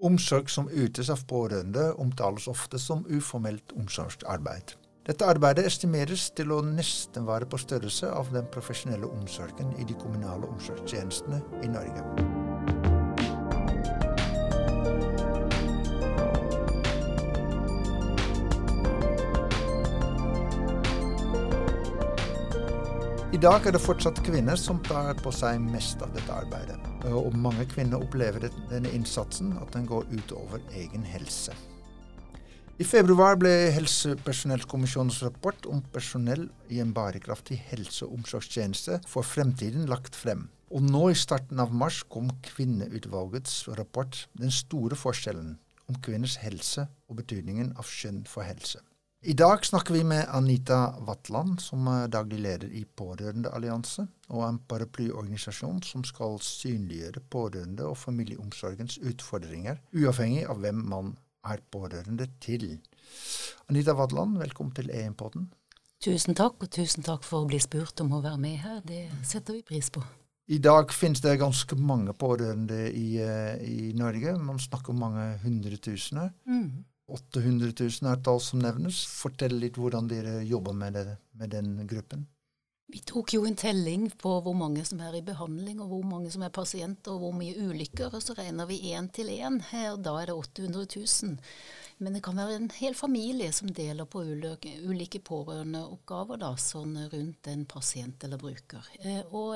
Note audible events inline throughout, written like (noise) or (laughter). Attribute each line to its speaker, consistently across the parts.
Speaker 1: Omsorg som ytes av pårørende, omtales ofte som uformelt omsorgsarbeid. Dette arbeidet estimeres til å nesten være på størrelse av den profesjonelle omsorgen i de kommunale omsorgstjenestene i Norge. Dag er det fortsatt kvinner som tar på seg mest av dette arbeidet. Og mange kvinner opplever denne innsatsen at den går utover egen helse. I februar ble Helsepersonellkommisjonens rapport om personell i en bærekraftig helse- og omsorgstjeneste for fremtiden lagt frem. Og nå i starten av mars kom Kvinneutvalgets rapport 'Den store forskjellen om kvinners helse og betydningen av skjønn for helse'. I dag snakker vi med Anita Vatland, som er daglig leder i Pårørendeallianse, og en paraplyorganisasjon som skal synliggjøre pårørende og familieomsorgens utfordringer, uavhengig av hvem man er pårørende til. Anita Vatland, velkommen til EM-podden.
Speaker 2: Tusen takk, og tusen takk for å bli spurt om å være med her. Det setter vi pris på.
Speaker 1: I dag finnes det ganske mange pårørende i, eh, i Norge. Man snakker om mange hundre tusener. Mm. 800 000 er tall som nevnes. Fortell litt hvordan dere jobber med, det, med, den gruppen.
Speaker 2: Vi tok jo en telling på hvor mange som er i behandling, og hvor mange som er pasienter, og hvor mye ulykker. Og så regner vi én til én. Da er det 800 000. Men det kan være en hel familie som deler på ulike, pårørendeoppgaver, da, sånn rundt en pasient eller bruker. Eh, og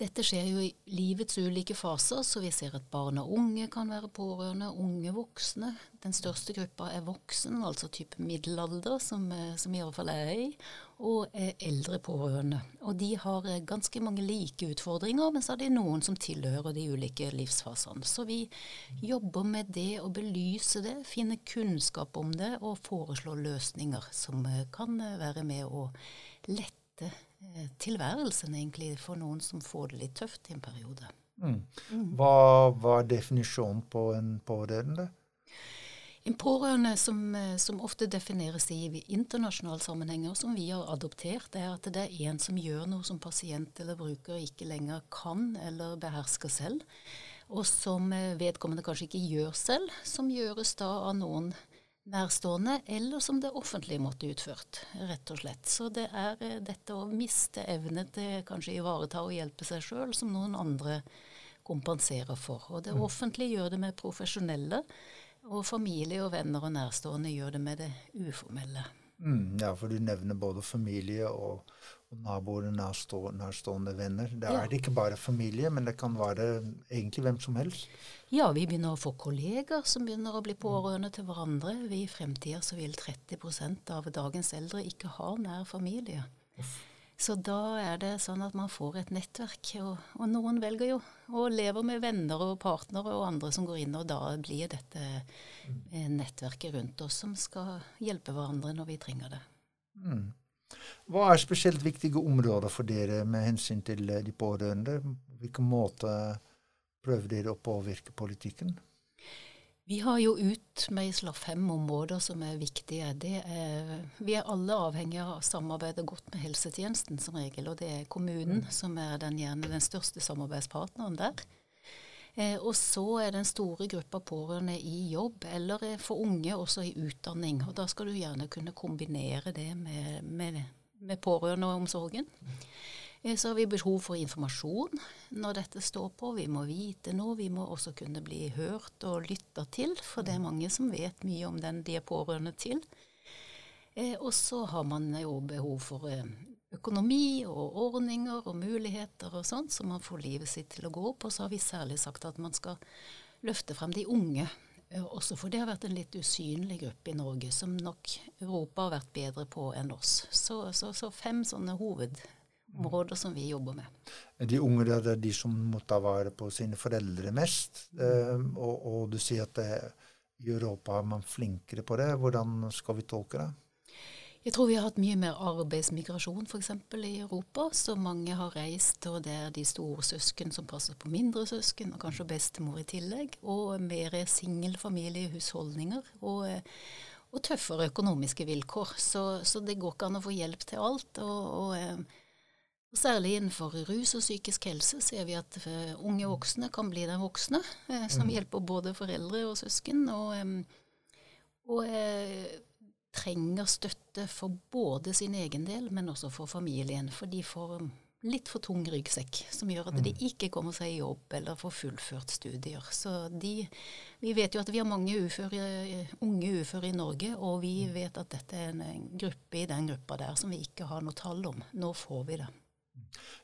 Speaker 2: dette skjer jo i livets ulike faser, så vi ser at barn og unge kan være pårørende, unge voksne. Den største gruppa er voksen, altså type middelalder, som, eh, som i alle fall er i, og er eldre pårørende. Og de har eh, ganske mange like utfordringer, men så er det noen som tilhører de ulike livsfasene. Så vi jobber med det å belyse det, finne kunnskap om det og foreslå løsninger som eh, kan være med å lette tilværelsen, egentlig, for noen som får det litt tøft i en periode.
Speaker 1: Mm. mm. Hva var definisjonen på en pårørende?
Speaker 2: En pårørende som, eh, som, ofte defineres i internasjonale sammenhenger, som vi har adoptert, er at det er en som gjør noe som pasient eller bruker ikke lenger kan eller behersker selv, og som eh, vedkommende kanskje ikke gjør selv, som gjøres da av noen nærstående, eller som det offentlige måtte utført, rett og slett. Så det er eh, dette å miste evne til kanskje ivareta og hjelpe seg sjøl, som noen andre kompenserer for. Og det mm. offentlige gjør det med profesjonelle, og familie og venner og nærstående gjør det med det uformelle.
Speaker 1: Mm, ja, for du nevner både familie og, og naboer, nærstå, nærstående venner. Det er ja. ikke bare familie, men det kan være egentlig hvem som helst.
Speaker 2: Ja, vi begynner å få kolleger som begynner å bli pårørende til hverandre. Vi I fremtida så vil 30% av dagens eldre ikke ha nær familie. Så da er det sånn at man får et nettverk. Og, og, noen velger jo og lever med venner og partnere og andre som går inn, og da blir dette eh, nettverket rundt oss som skal hjelpe hverandre når vi trenger det. Mm.
Speaker 1: Hva er spesielt viktige områder for dere med hensyn til eh, de pårørende? Hvilken måte prøver dere å påvirke politikken?
Speaker 2: Vi har jo utmeisla fem områder som er viktige. Er, vi er alle avhengige av å samarbeide godt med helsetjenesten som regel. Og det er kommunen mm. som er den, gjerne den største samarbeidspartneren der. Eh, og så er den store gruppa pårørende i jobb, eller for unge også i utdanning. Og da skal du gjerne kunne kombinere det med, med, med pårørendeomsorgen. Eh, så har vi behov for informasjon når dette står på. Vi må vite noe. Vi må også kunne bli hørt og lytta til, for det er mange som vet mye om den de er pårørende til. Eh, og så har man jo behov for eh, økonomi og ordninger og muligheter og sånt, så man får livet sitt til å gå opp. Og så har vi særlig sagt at man skal løfte frem de unge. Også for det har vært en litt usynlig gruppe i Norge, som nok Europa har vært bedre på enn oss. Så, så, så fem sånne hovedområder som vi jobber med.
Speaker 1: De unge det er de som må ta vare på sine foreldre mest. Mm. Og, og, du sier at det, i Europa er man flinkere på det. Hvordan skal vi tolke det?
Speaker 2: Jeg tror vi har hatt mye mer arbeidsmigrasjon f.eks. i Europa. Så mange har reist, og det er de store søsken som passer på mindre søsken, og kanskje bestemor i tillegg. Og mer singelfamiliehusholdninger. Og, og tøffere økonomiske vilkår. Så, så, det går ikke an å få hjelp til alt. og, og Og Særlig innenfor rus og psykisk helse ser vi at eh, unge voksne kan bli den voksne, eh, som
Speaker 1: Mm.
Speaker 2: hjelper både foreldre og søsken. Og, og eh, trenger støtte for både sin egen del, men også for familien. For de får litt for tung ryggsekk, som gjør at de ikke kommer seg i jobb eller får fullført studier. Så de Vi vet jo at vi har mange uføre, unge uføre i Norge, og vi vet at dette er en, en gruppe i den gruppa der som vi ikke har noe tall om. Nå får vi det.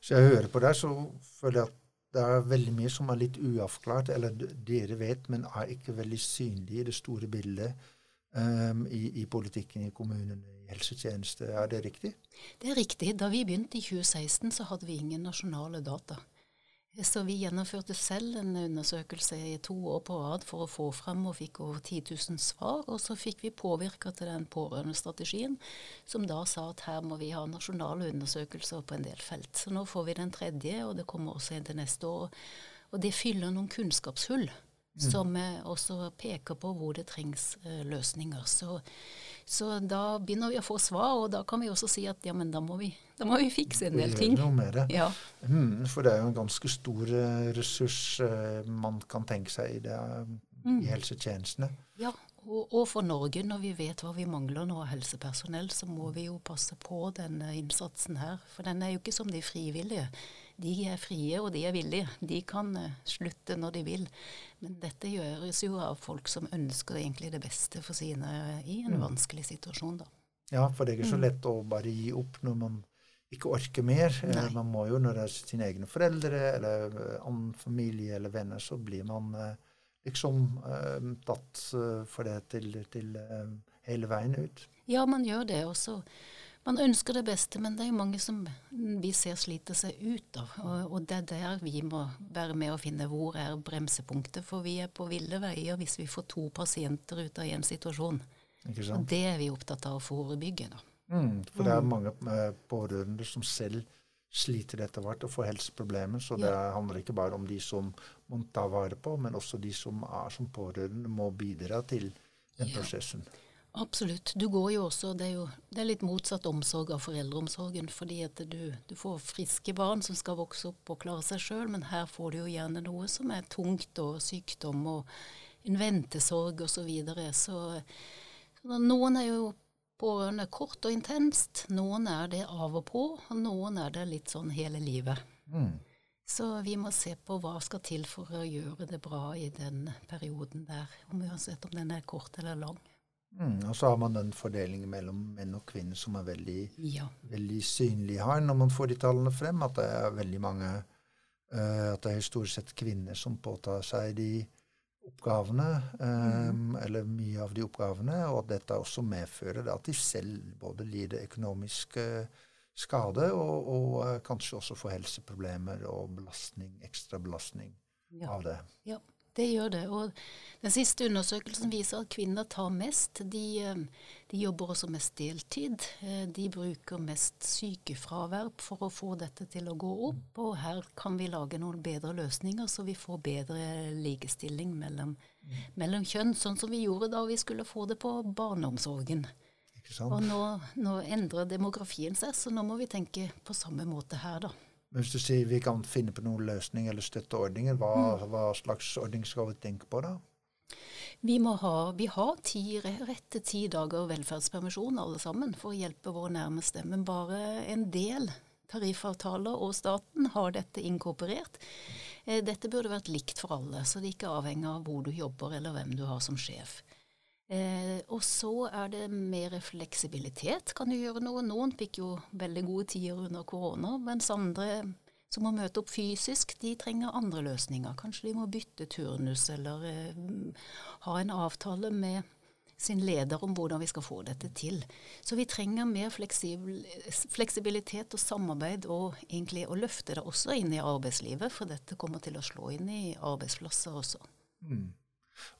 Speaker 1: Så jeg hører på deg, så føler jeg at det er veldig mye som er litt uavklart, eller dere vet, men er ikke veldig synlig i det store bildet ehm, i, i politikken i kommunene, i helsetjeneste. Er det riktig?
Speaker 2: Det er riktig. Da vi begynte i 2016, så hadde vi ingen nasjonale data. Så vi gjennomførte selv en undersøkelse i to år på rad for å få frem, og fikk over 10 000 svar. Og så fikk vi påvirka til den pårørendestrategien, som da sa at her må vi ha nasjonale undersøkelser på en del felt. Så nå får vi den tredje, og det kommer også en til neste år. Og det fyller noen kunnskapshull. Som eh, også peker på hvor det trengs eh, løsninger. Så, så da begynner vi å få svar, og da kan vi også si at ja, men da må vi, da må vi fikse en del ting.
Speaker 1: noe med det.
Speaker 2: Ja.
Speaker 1: Mm, for det er jo en ganske stor eh, ressurs man kan tenke seg i, det,
Speaker 2: Mm.
Speaker 1: i helsetjenestene.
Speaker 2: Ja, og, og for Norge, når vi vet hva vi mangler nå av helsepersonell, så må vi jo passe på denne innsatsen her. For den er jo ikke som de frivillige. De er frie, og de er villige. De kan eh, slutte når de vil. Men dette gjøres jo av folk som ønsker egentlig det beste for sine i en vanskelig situasjon, da.
Speaker 1: Ja, for det er ikke så
Speaker 2: Mm.
Speaker 1: lett å bare gi opp når man ikke orker mer. Eh,
Speaker 2: Nei.
Speaker 1: Man må jo, når det er sine egne foreldre eller eh, annen familie eller venner, så blir man liksom eh, tatt for det til, til eh, hele veien ut.
Speaker 2: Ja, man gjør det også. Man ønsker det beste, men det er jo mange som vi ser sliter seg ut av. Og, og det er der vi må være med og finne hvor er bremsepunktet. For vi er på ville veier hvis vi får to pasienter ut av én situasjon. Og det er vi opptatt av å forebygge. da.
Speaker 1: Mm, for det er mange eh, pårørende som selv sliter etter hvert og får helseproblemer. Så det handler ikke bare om de som må ta vare på, men også de som er som pårørende, må bidra til den
Speaker 2: Ja.
Speaker 1: prosessen.
Speaker 2: Absolutt. Du går jo også, det er jo det er litt motsatt omsorg av foreldreomsorgen. Fordi at du, du får friske barn som skal vokse opp og klare seg sjøl, men her får du jo gjerne noe som er tungt, og sykdom og en ventesorg osv. Så, videre. så noen er jo pårørende kort og intenst, noen er det av og på, og noen er det litt sånn hele livet.
Speaker 1: Mm.
Speaker 2: Så vi må se på hva skal til for å gjøre det bra i den perioden der, om uansett om den er kort eller lang.
Speaker 1: Mm. Og så har man den fordelingen mellom menn og kvinner som er veldig
Speaker 2: Ja.
Speaker 1: veldig synlig her når man får de tallene frem, at det er veldig mange uh, At det er stort sett kvinner som påtar seg de oppgavene, eh, eller mye av de oppgavene, og at dette også medfører at de selv både lider økonomisk uh, skade og, og uh, kanskje også får helseproblemer og belastning, ekstra belastning
Speaker 2: ja.
Speaker 1: av det.
Speaker 2: Ja, det gjør det. Og den siste undersøkelsen viser at kvinner tar mest. De, eh, de jobber også mest deltid. Eh, De bruker mest sykefravær for å få dette til å gå opp. Og her kan vi lage noen bedre løsninger, så vi får bedre likestilling mellom, mellom kjønn. Sånn som vi gjorde da vi skulle få det på barneomsorgen. Og nå, nå endrer demografien seg, så nå må vi tenke på samme måte her, da.
Speaker 1: Men Hvis du sier vi kan finne på noen løsning eller støtteordninger, hva, hva slags ordning skal vi tenke på da?
Speaker 2: Vi, må ha, vi har ti, til ti dager velferdspermisjon alle sammen for å hjelpe våre nærmeste, men bare en del tariffavtaler og staten har dette inkorporert. Eh, Dette burde vært likt for alle, så det ikke er avhengig av hvor du jobber eller hvem du har som sjef. Eh, og så er det mer fleksibilitet. Kan du gjøre noe? Noen fikk jo veldig gode tider under korona, mens andre som må møte opp fysisk, de trenger andre løsninger. Kanskje de må bytte turnus eller eh, ha en avtale med sin leder om hvordan vi skal få dette til. Så vi trenger mer fleksibel, fleksibilitet og samarbeid, og egentlig å løfte det også inn i arbeidslivet, for dette kommer til å slå inn i arbeidsplasser også.
Speaker 1: Mm.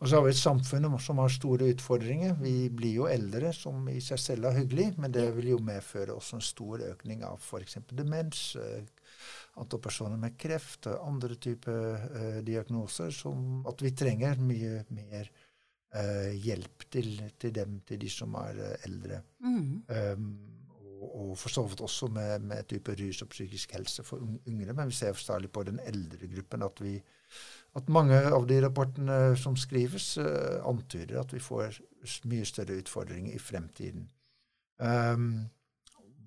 Speaker 1: Og så har vi et samfunn som har store utfordringer. Vi blir jo eldre, som i seg selv er hyggelig, men det vil jo medføre også en stor økning av f.eks. demens, eh, antall personer med kreft og andre typer eh, diagnoser, som at vi trenger mye mer eh, hjelp til, til dem, til de som er eh, eldre.
Speaker 2: Mm.
Speaker 1: Um, og og, for så vidt også med, med type rus og psykisk helse for yngre. Men vi ser særlig på den eldre gruppen at, vi, at mange av de rapportene som skrives, uh, antyder at vi får mye større utfordringer i fremtiden. Um,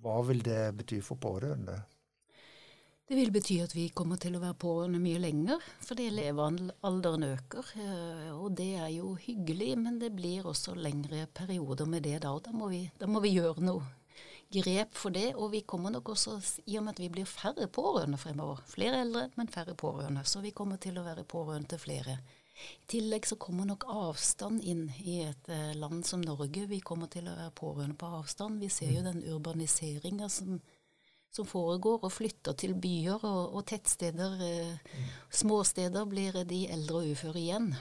Speaker 1: hva vil det bety for pårørende?
Speaker 2: Det vil bety at vi kommer til å være pårørende mye lenger, fordi levealderen øker. Eh, og det er jo hyggelig, men det blir også lengre perioder med det da. Og da må vi, da må vi gjøre noe grep for det. Og vi kommer nok også, i og med at vi blir færre pårørende fremover. Flere eldre, men færre pårørende. Så vi kommer til å være pårørende til flere. I tillegg så kommer nok avstand inn i et eh, land som Norge. Vi kommer til å være pårørende på avstand. Vi ser jo den urbaniseringa som som foregår, og flytter til byer og, og tettsteder. Eh, småsteder blir de eldre og uføre igjen.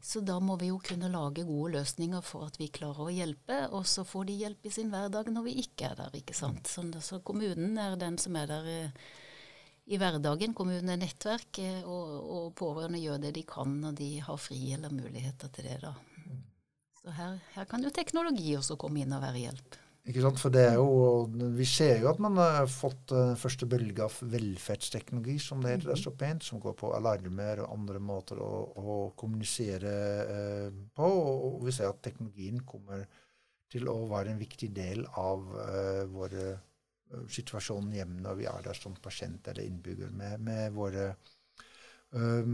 Speaker 2: Så da må vi jo kunne lage gode løsninger for at vi klarer å hjelpe, og så får de hjelp i sin hverdag når vi ikke er der. ikke sant? Så, så kommunen er den som er der eh, i hverdagen. Kommunen er nettverk, eh, og, og, pårørende gjør det de kan når de har fri eller muligheter til det. da. Så her, her kan jo teknologi også komme inn og være hjelp.
Speaker 1: Ikke sant? For det er jo, Vi ser jo at man har fått den første bølge av velferdsteknologi, som det heter mm -hmm. så pent, som går på alarmer og andre måter å, å kommunisere eh, på. Og, vi ser at teknologien kommer til å være en viktig del av eh, våre situasjon hjemme når vi er der som pasient eller innbygger, med, med våre eh,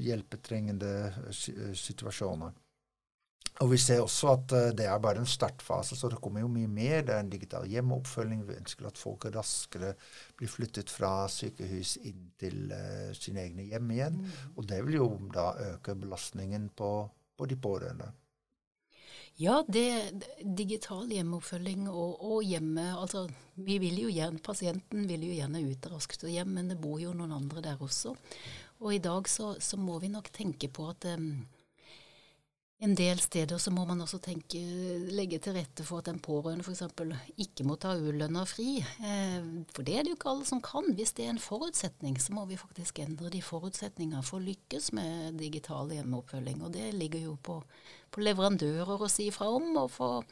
Speaker 1: hjelpetrengende situasjoner. Og vi ser også at uh, det er bare en startfase, så det kommer jo mye mer. Det er en digital hjemmeoppfølging. Vi ønsker at folk raskere blir flyttet fra sykehus inn til uh, sine egne hjem igjen. Mm. Og det vil jo da øke belastningen på, på de pårørende.
Speaker 2: Ja, det, digital hjemmeoppfølging og, og, hjemme altså vi vil jo gjerne, Pasienten vil jo gjerne ut raskt og hjem, men det bor jo noen andre der også. Og i dag så, så må vi nok tenke på at um, en del steder så må man også tenke, legge til rette for at en pårørende f.eks. ikke må ta ulønna fri. Eh, for det er det jo ikke alle som kan. Hvis det er en forutsetning, så må vi faktisk endre de forutsetningene for å lykkes med digital hjemmeoppfølging. Og det ligger jo på, på leverandører å si fra om, og for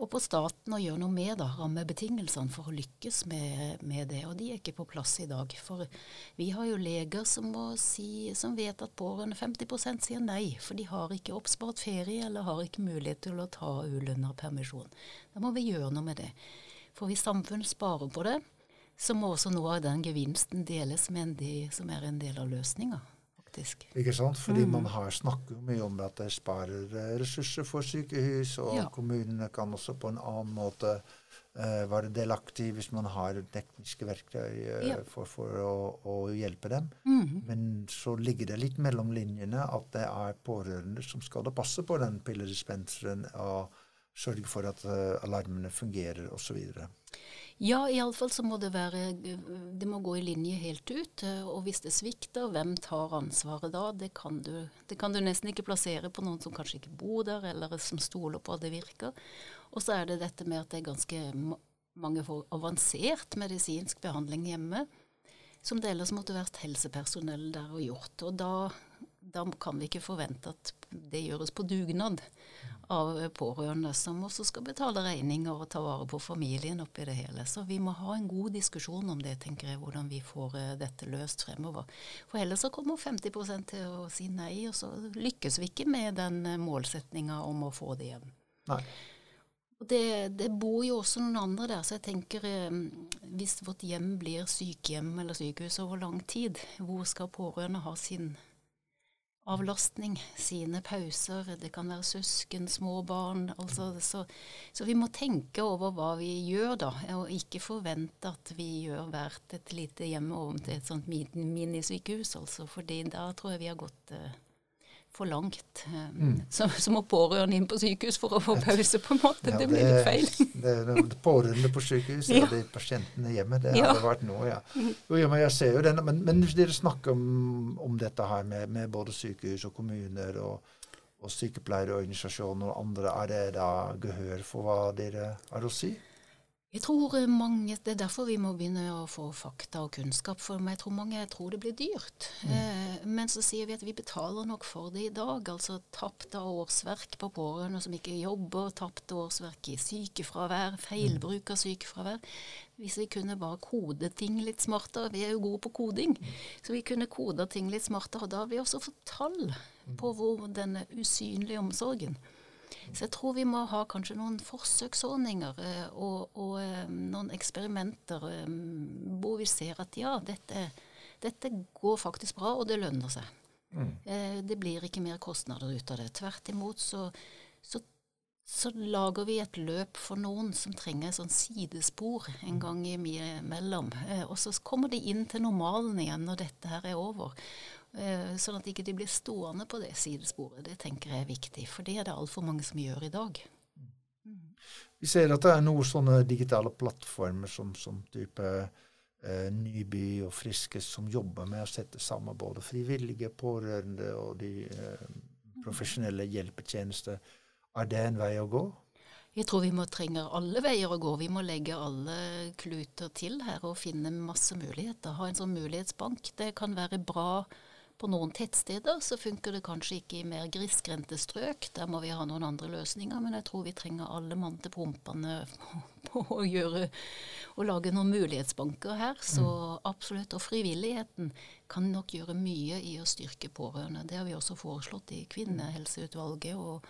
Speaker 2: og på staten å gjøre noe med da, rammebetingelsene for å lykkes med, med, det. Og de er ikke på plass i dag. For vi har jo leger som, si, som vet at pårørende 50% sier nei, for de har ikke oppspart ferie eller har ikke mulighet til å ta ulønna permisjon. Da må vi gjøre noe med det. For hvis samfunnet sparer på det, så må også noe av den gevinsten deles med de som er en del av løsninga
Speaker 1: faktisk. Ikke sant? Fordi mm. man har snakket mye om at det sparer eh, ressurser for sykehus, og ja. kommunene kan også på en annen måte uh, være delaktige hvis man har tekniske verktøy uh, ja. for, for å, å, hjelpe dem. Mm. Men så ligger det litt mellom linjene at det er pårørende som skal passe på den pilledispenseren og sørge for at uh, alarmene fungerer osv.
Speaker 2: Ja, iallfall så må det være Det må gå i linje helt ut. Og hvis det svikter, hvem tar ansvaret da? Det kan du, det kan du nesten ikke plassere på noen som kanskje ikke bor der, eller som stoler på at det virker. Og så er det dette med at det er ganske mange får avansert medisinsk behandling hjemme, som det ellers måtte vært helsepersonell der og gjort. Og da, da kan vi ikke forvente at det gjøres på dugnad av pårørende, som også skal betale regninger og ta vare på familien oppi det hele. Så vi må ha en god diskusjon om det, tenker jeg, hvordan vi får uh, dette løst fremover. For ellers så kommer 50% til å si nei, og så lykkes vi ikke med den målsettinga om å få det hjem. Nei. Det, det, bor jo også noen andre der, så jeg tenker eh, hvis vårt hjem blir sykehjem eller sykehus over lang tid, hvor skal pårørende ha sin avlastning, sine pauser. Det kan være søsken, små barn. Altså, så, så, vi må tenke over hva vi gjør, da, og ikke forvente at vi gjør hvert et lite hjemme om til et sånt minisykehus, altså, fordi da tror jeg vi har gått uh, for langt. Eh, mm. Så, så, må pårørende inn på sykehus for å få pause, på en måte. Ja, det, blir litt feil.
Speaker 1: det, det, pårørende på sykehus (laughs) ja. de pasientene hjemme, det ja. hadde vært noe, ja. Jo, men jeg ser jo denne, men, men dere snakker om, om dette her med, med, både sykehus og kommuner og, og sykepleierorganisasjoner og andre, er det da gehør for hva dere har å si?
Speaker 2: Jeg tror eh, mange, Det er derfor vi må begynne å få fakta og kunnskap. For jeg tror mange tror det blir dyrt. Mm. Eh, men så sier vi at vi betaler nok for det i dag. Altså tapte årsverk på pårørende som ikke jobber, tapte årsverk i sykefravær, feilbruk av sykefravær. Hvis vi kunne bare kode ting litt smartere Vi er jo gode på koding. Så vi kunne koda ting litt smartere. Og Da har vi også fått tall på hvor denne usynlige omsorgen så jeg tror vi må ha kanskje noen forsøksordninger eh, og, og eh, noen eksperimenter eh, hvor vi ser at ja, dette, dette går faktisk bra, og det lønner seg. Mm. Det blir ikke mer kostnader ut av det. Tvert imot så, så, så, lager vi et løp for noen som trenger sånn sidespor en gang imellom. Og så kommer de inn til normalen igjen når dette her er over. Eh, sånn at ikke de blir stående på det sidesporet. Det tenker jeg er viktig, for det er det altfor mange som gjør i dag.
Speaker 1: Mm. Vi ser at det er noen sånne digitale plattformer som, som type eh, Nyby og Friske som jobber med å sette sammen både frivillige, pårørende og de eh, profesjonelle hjelpetjenester. Er det en vei å gå?
Speaker 2: Jeg tror vi må trenger alle veier å gå. Vi må legge alle kluter til her og finne masse muligheter. Ha en sånn mulighetsbank. Det kan være bra på noen tettsteder så funker det kanskje ikke i mer grisgrendte strøk. Der må vi ha noen andre løsninger. Men jeg tror vi trenger alle mann til pumpene (laughs) på å gjøre å lage noen mulighetsbanker her. Så mm. absolutt. Og frivilligheten kan nok gjøre mye i å styrke pårørende. Det har vi også foreslått i Kvinnehelseutvalget og,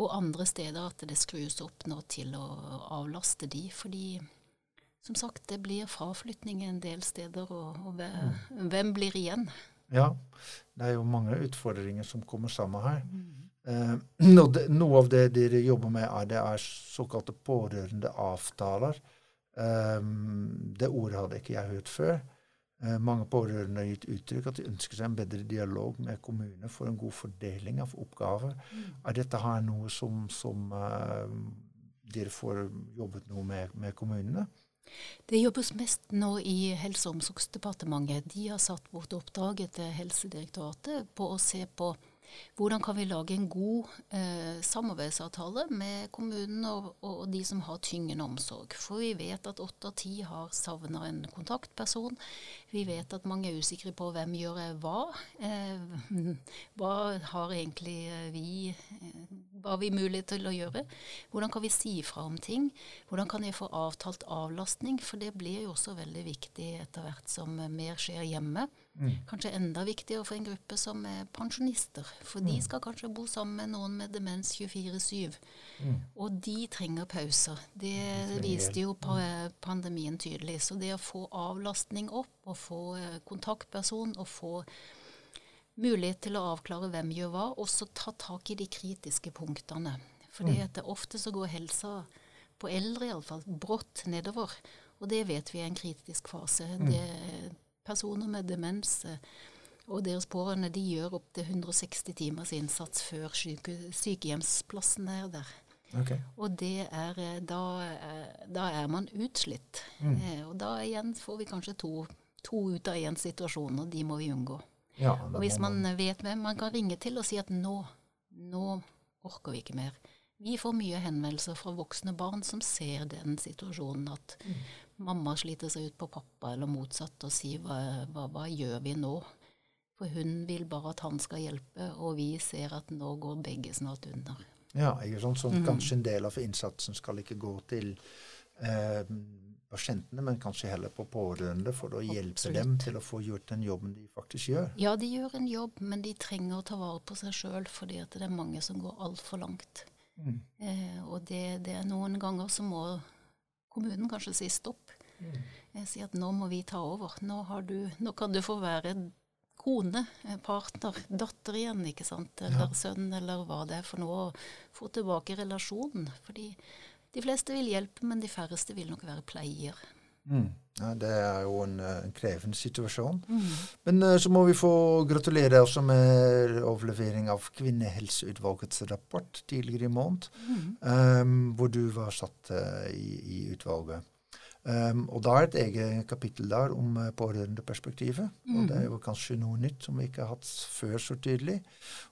Speaker 2: og andre steder, at det skrus opp nå til å avlaste de. fordi som sagt, det blir fraflytning en del steder, og, og mm. hvem blir igjen?
Speaker 1: Ja, det er jo mange utfordringer som kommer sammen her. Mm. Eh, noe av det dere jobber med, er, det er såkalte pårørendeavtaler. Eh, det ordet hadde ikke jeg hørt før. Eh, mange pårørende har gitt uttrykk at de ønsker seg en bedre dialog med kommunene for en god fordeling av oppgaver. Mm. Er dette her noe som, som uh, dere får jobbet noe med, med kommunene?
Speaker 2: Det jobbes mest nå i Helse- og omsorgsdepartementet. De har satt bort oppdraget til Helsedirektoratet på å se på hvordan kan vi lage en god eh, samarbeidsavtale med kommunen og, og, de som har tyngende omsorg. For vi vet at åtte av ti har savna en kontaktperson. Vi vet at mange er usikre på hvem gjør jeg hva. Eh, hva har egentlig eh, vi eh, hva har vi mulighet til å gjøre? Hvordan kan vi si fra om ting? Hvordan kan jeg få avtalt avlastning? For det blir jo også veldig viktig etter hvert som mer skjer hjemme. Mm. Kanskje enda viktigere for en gruppe som er pensjonister. For de mm. skal kanskje bo sammen med noen med demens 24-7. Mm. Og de trenger pauser. Det de viste jo mm. pandemien tydelig. Så det å få avlastning opp, og få eh, kontaktperson, og få mulighet til å avklare hvem gjør hva, og så ta tak i de kritiske punktene. Fordi at ofte så går helsa, på eldre iallfall, brått nedover. Og det vet vi er en kritisk fase. Det personer med demens eh, og deres pårørende de gjør opptil 160 timers innsats før syke, sykehjemsplassen er der. Okay. Og det er, eh, da, eh, da er man utslitt. Mm. Eh, og da igjen får vi kanskje to, to ut av én situasjon, og de må vi unngå. Ja, og hvis man, man vet hvem man kan ringe til og si at nå, nå orker vi ikke mer. Vi får mye henvendelser fra voksne barn som ser den situasjonen at mm mamma sliter seg ut på pappa, eller motsatt, og sier hva, hva, hva, gjør vi nå? For hun vil bare at han skal hjelpe, og vi ser at nå går begge snart under.
Speaker 1: Ja, ikke sant? så mm. kanskje en del av innsatsen skal ikke gå til eh, pasientene, men kanskje heller på pårørende for å hjelpe Absolutt. dem til å få gjort den jobben de faktisk gjør.
Speaker 2: Ja, de gjør en jobb, men de trenger å ta vare på seg sjøl, fordi det er mange som går altfor langt. Mm. Eh, og det, det, er noen ganger så må kommunen kanskje si stopp. Jeg sier at nå må vi ta over. Nå, du, nå kan du få være kone, partner, datter igjen, ikke sant. Eller ja. sønn, eller hva det er for noe. å Få tilbake relasjonen. Fordi de fleste vil hjelpe, men de færreste vil nok være pleier.
Speaker 1: Mm. Ja, det er jo en, eh, en krevende situasjon. Mm. Men uh, så må vi få gratulere også med overlevering av Kvinnehelseutvalgets rapport tidligere i måned, mm. um, hvor du var satt uh, i, i utvalget. Um, og da er det et eget kapittel der om uh, pårørendeperspektivet. Mm. Og det er jo kanskje noe nytt som vi ikke har hatt før så tydelig.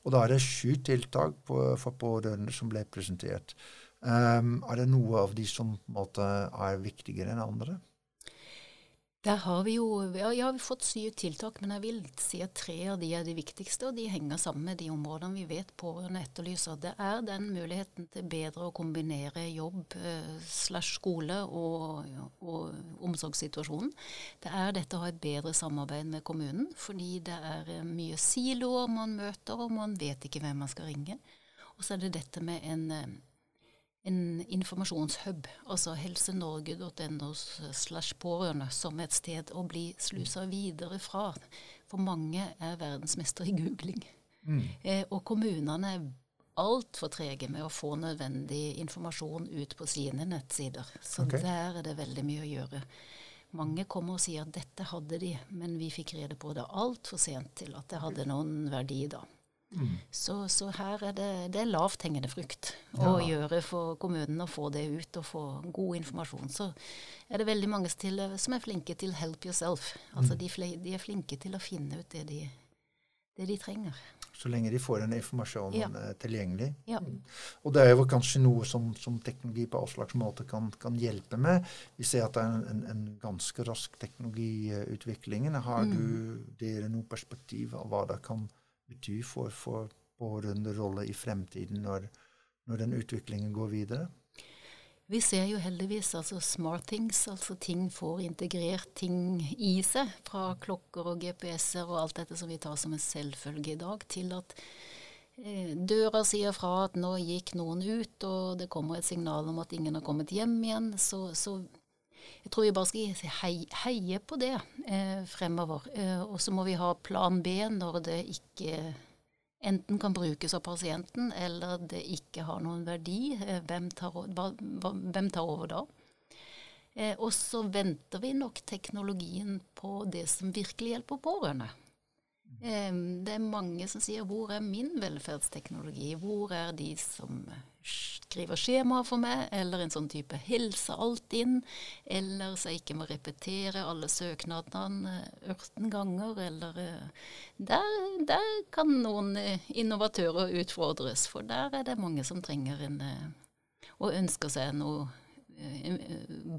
Speaker 1: Og da er det sju tiltak på, for pårørende som ble presentert. Um, er det noe av de som måte er viktigere enn andre?
Speaker 2: Der har vi jo ja, ja, vi har fått syv tiltak, men jeg vil si at tre av de er de viktigste, og de henger sammen med de områdene vi vet pårørende etterlyser. Det er den muligheten til bedre å kombinere jobb eh, slash skole og, og omsorgssituasjonen. Det er dette å ha et bedre samarbeid med kommunen, fordi det er eh, mye siloer man møter, og man vet ikke hvem man skal ringe. Og så er det dette med en eh, en informasjonshub, altså helsenorge.no slash pårørende, som et sted å bli slusa videre fra. For mange er verdensmester i googling. Mm. Eh, og kommunene er altfor trege med å få nødvendig informasjon ut på sine nettsider. Så okay. der er det veldig mye å gjøre. Mange kommer og sier at dette hadde de, men vi fikk rede på det altfor sent til at det hadde noen verdi da. Mm. Så, så, her er det, det er lavthengende frukt ja. å gjøre for kommunen å få det ut og få god informasjon. Så er det veldig mange til, som er flinke til 'help yourself'. Altså mm. de, de, er flinke til å finne ut det de, det de trenger.
Speaker 1: Så lenge de får den informasjonen ja. Eh, tilgjengelig.
Speaker 2: Ja.
Speaker 1: Og det er jo kanskje noe som, som teknologi på all slags måte kan, kan, hjelpe med. Vi ser at det er en, en, en ganske rask teknologiutvikling. Har mm. du dere noe perspektiv av hva det kan bety for, for rolle i fremtiden når, når den utviklingen går videre?
Speaker 2: Vi ser jo heldigvis altså smart things, altså ting får integrert ting i seg. Fra klokker og GPS-er og alt dette som vi tar som en selvfølge i dag, til at eh, døra sier fra at nå gikk noen ut, og det kommer et signal om at ingen har kommet hjem igjen. Så, så jeg tror vi bare skal heie, heie på det eh, fremover. Eh, og så må vi ha plan B når det ikke enten kan brukes av pasienten, eller det ikke har noen verdi. Eh, hvem, tar, hva, hvem, tar, over da? Eh, og så venter vi nok teknologien på det som virkelig hjelper pårørende. Eh, det er mange som sier 'hvor er min velferdsteknologi'? Hvor er de som skriver skjemaer for meg, eller en sånn type 'hilse alt inn, eller så jeg ikke må repetere alle søknadene 18 ganger, eller eh, der, der, kan noen eh, innovatører utfordres, for der er det mange som trenger en eh, og ønsker seg noe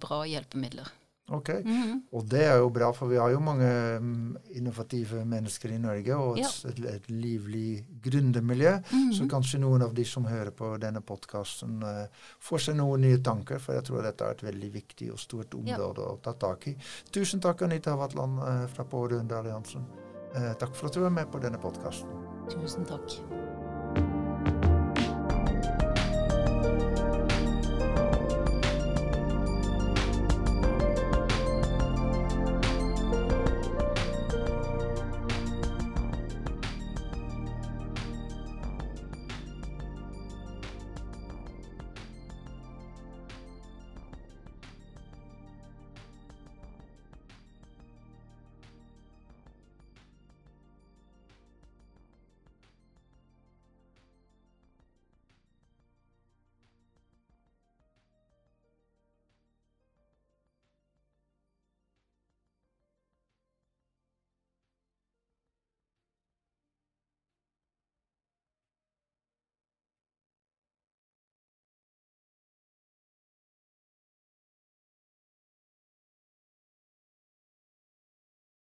Speaker 2: bra hjelpemidler.
Speaker 1: Ok, mm -hmm. Og det er jo bra, for vi har jo mange mm, innovative mennesker i Norge, og et, ja. et, et livlig gründermiljø. Mm -hmm. Så kanskje noen av de som hører på denne podkasten, uh, får seg noen nye tanker. For jeg tror dette er et veldig viktig og stort område ja. å ta tak i. Tusen takk, Anita Vatland uh, fra Pårørendealliansen. Uh, takk for at du var med på denne podkasten.
Speaker 2: Tusen takk.